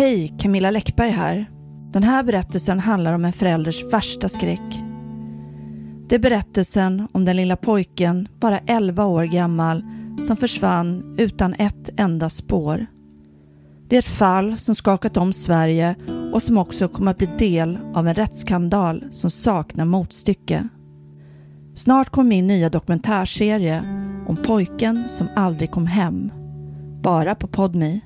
Hej, Camilla Läckberg här. Den här berättelsen handlar om en förälders värsta skräck. Det är berättelsen om den lilla pojken, bara 11 år gammal, som försvann utan ett enda spår. Det är ett fall som skakat om Sverige och som också kommer att bli del av en rättsskandal som saknar motstycke. Snart kommer min nya dokumentärserie om pojken som aldrig kom hem. Bara på Podme.